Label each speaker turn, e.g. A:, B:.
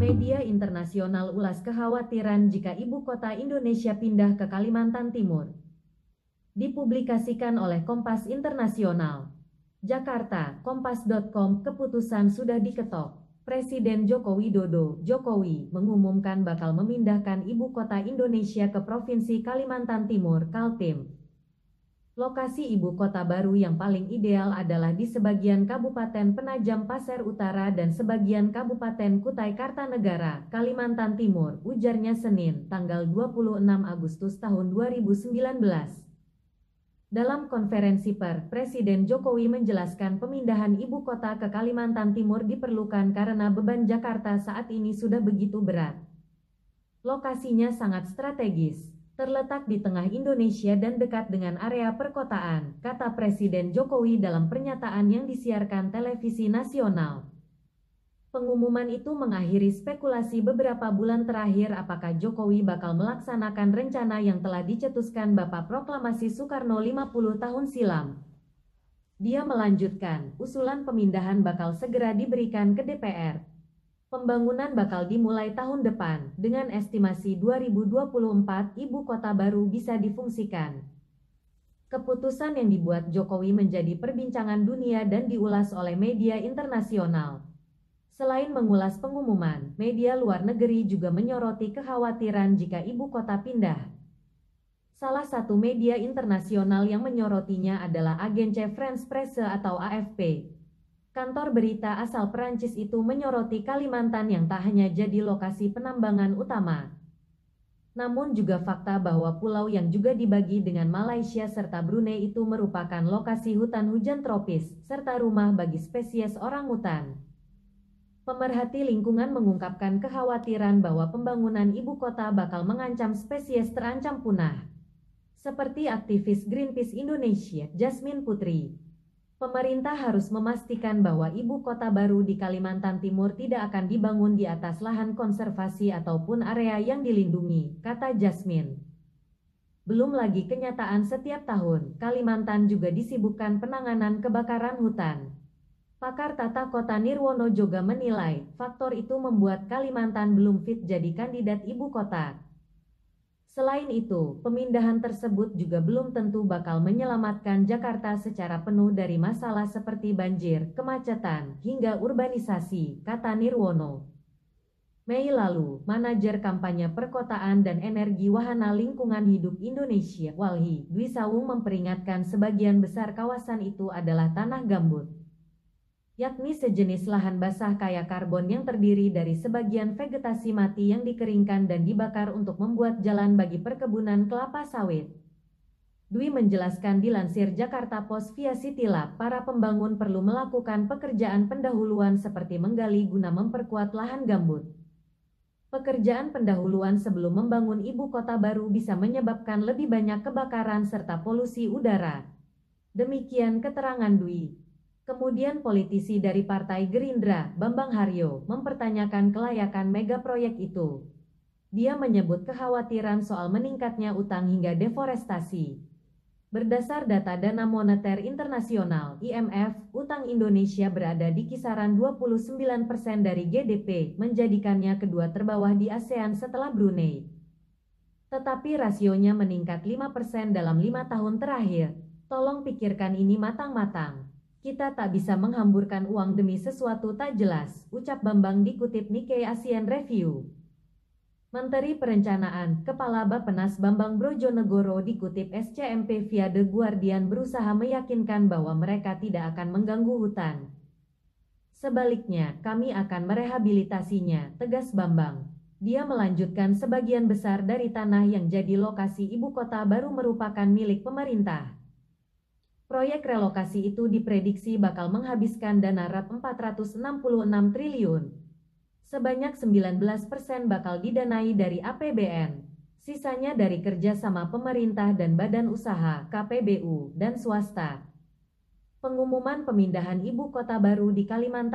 A: Media internasional ulas kekhawatiran jika ibu kota Indonesia pindah ke Kalimantan Timur. Dipublikasikan oleh Kompas Internasional. Jakarta, kompas.com, keputusan sudah diketok. Presiden Joko Widodo, Jokowi, mengumumkan bakal memindahkan ibu kota Indonesia ke Provinsi Kalimantan Timur, Kaltim. Lokasi ibu kota baru yang paling ideal adalah di sebagian Kabupaten Penajam Pasir Utara dan sebagian Kabupaten Kutai Kartanegara, Kalimantan Timur, ujarnya Senin, tanggal 26 Agustus tahun 2019. Dalam konferensi per, Presiden Jokowi menjelaskan pemindahan ibu kota ke Kalimantan Timur diperlukan karena beban Jakarta saat ini sudah begitu berat. Lokasinya sangat strategis, terletak di tengah Indonesia dan dekat dengan area perkotaan, kata Presiden Jokowi dalam pernyataan yang disiarkan televisi nasional. Pengumuman itu mengakhiri spekulasi beberapa bulan terakhir apakah Jokowi bakal melaksanakan rencana yang telah dicetuskan Bapak Proklamasi Soekarno 50 tahun silam. Dia melanjutkan, usulan pemindahan bakal segera diberikan ke DPR, Pembangunan bakal dimulai tahun depan, dengan estimasi 2024 ibu kota baru bisa difungsikan. Keputusan yang dibuat Jokowi menjadi perbincangan dunia dan diulas oleh media internasional. Selain mengulas pengumuman, media luar negeri juga menyoroti kekhawatiran jika ibu kota pindah. Salah satu media internasional yang menyorotinya adalah Agence France Presse atau AFP, Kantor berita asal Perancis itu menyoroti Kalimantan yang tak hanya jadi lokasi penambangan utama, namun juga fakta bahwa pulau yang juga dibagi dengan Malaysia serta Brunei itu merupakan lokasi hutan hujan tropis, serta rumah bagi spesies orang hutan. Pemerhati lingkungan mengungkapkan kekhawatiran bahwa pembangunan ibu kota bakal mengancam spesies terancam punah. Seperti aktivis Greenpeace Indonesia, Jasmine Putri, Pemerintah harus memastikan bahwa ibu kota baru di Kalimantan Timur tidak akan dibangun di atas lahan konservasi ataupun area yang dilindungi, kata Jasmine. Belum lagi kenyataan setiap tahun, Kalimantan juga disibukkan penanganan kebakaran hutan. Pakar tata kota Nirwono juga menilai, faktor itu membuat Kalimantan belum fit jadi kandidat ibu kota. Selain itu, pemindahan tersebut juga belum tentu bakal menyelamatkan Jakarta secara penuh dari masalah seperti banjir, kemacetan, hingga urbanisasi, kata Nirwono. Mei lalu, manajer kampanye perkotaan dan energi wahana lingkungan hidup Indonesia, Walhi, Dwi Sawung memperingatkan sebagian besar kawasan itu adalah tanah gambut yakni sejenis lahan basah kaya karbon yang terdiri dari sebagian vegetasi mati yang dikeringkan dan dibakar untuk membuat jalan bagi perkebunan kelapa sawit. Dwi menjelaskan dilansir Jakarta Post via Citylab, para pembangun perlu melakukan pekerjaan pendahuluan seperti menggali guna memperkuat lahan gambut. Pekerjaan pendahuluan sebelum membangun ibu kota baru bisa menyebabkan lebih banyak kebakaran serta polusi udara. Demikian keterangan Dwi. Kemudian politisi dari Partai Gerindra, Bambang Haryo, mempertanyakan kelayakan mega proyek itu. Dia menyebut kekhawatiran soal meningkatnya utang hingga deforestasi. Berdasar data Dana Moneter Internasional (IMF), utang Indonesia berada di kisaran 29% dari GDP, menjadikannya kedua terbawah di ASEAN setelah Brunei. Tetapi rasionya meningkat 5% dalam lima tahun terakhir. Tolong pikirkan ini matang-matang. Kita tak bisa menghamburkan uang demi sesuatu tak jelas, ucap Bambang dikutip Nikkei Asian Review. Menteri Perencanaan, Kepala Bapenas Bambang Brojonegoro dikutip SCMP via The Guardian berusaha meyakinkan bahwa mereka tidak akan mengganggu hutan. Sebaliknya, kami akan merehabilitasinya, tegas Bambang. Dia melanjutkan sebagian besar dari tanah yang jadi lokasi ibu kota baru merupakan milik pemerintah. Proyek relokasi itu diprediksi bakal menghabiskan dana Rp 466 triliun. Sebanyak 19% bakal didanai dari APBN. Sisanya dari kerjasama pemerintah dan badan usaha, KPBU, dan swasta. Pengumuman pemindahan ibu kota baru di Kalimantan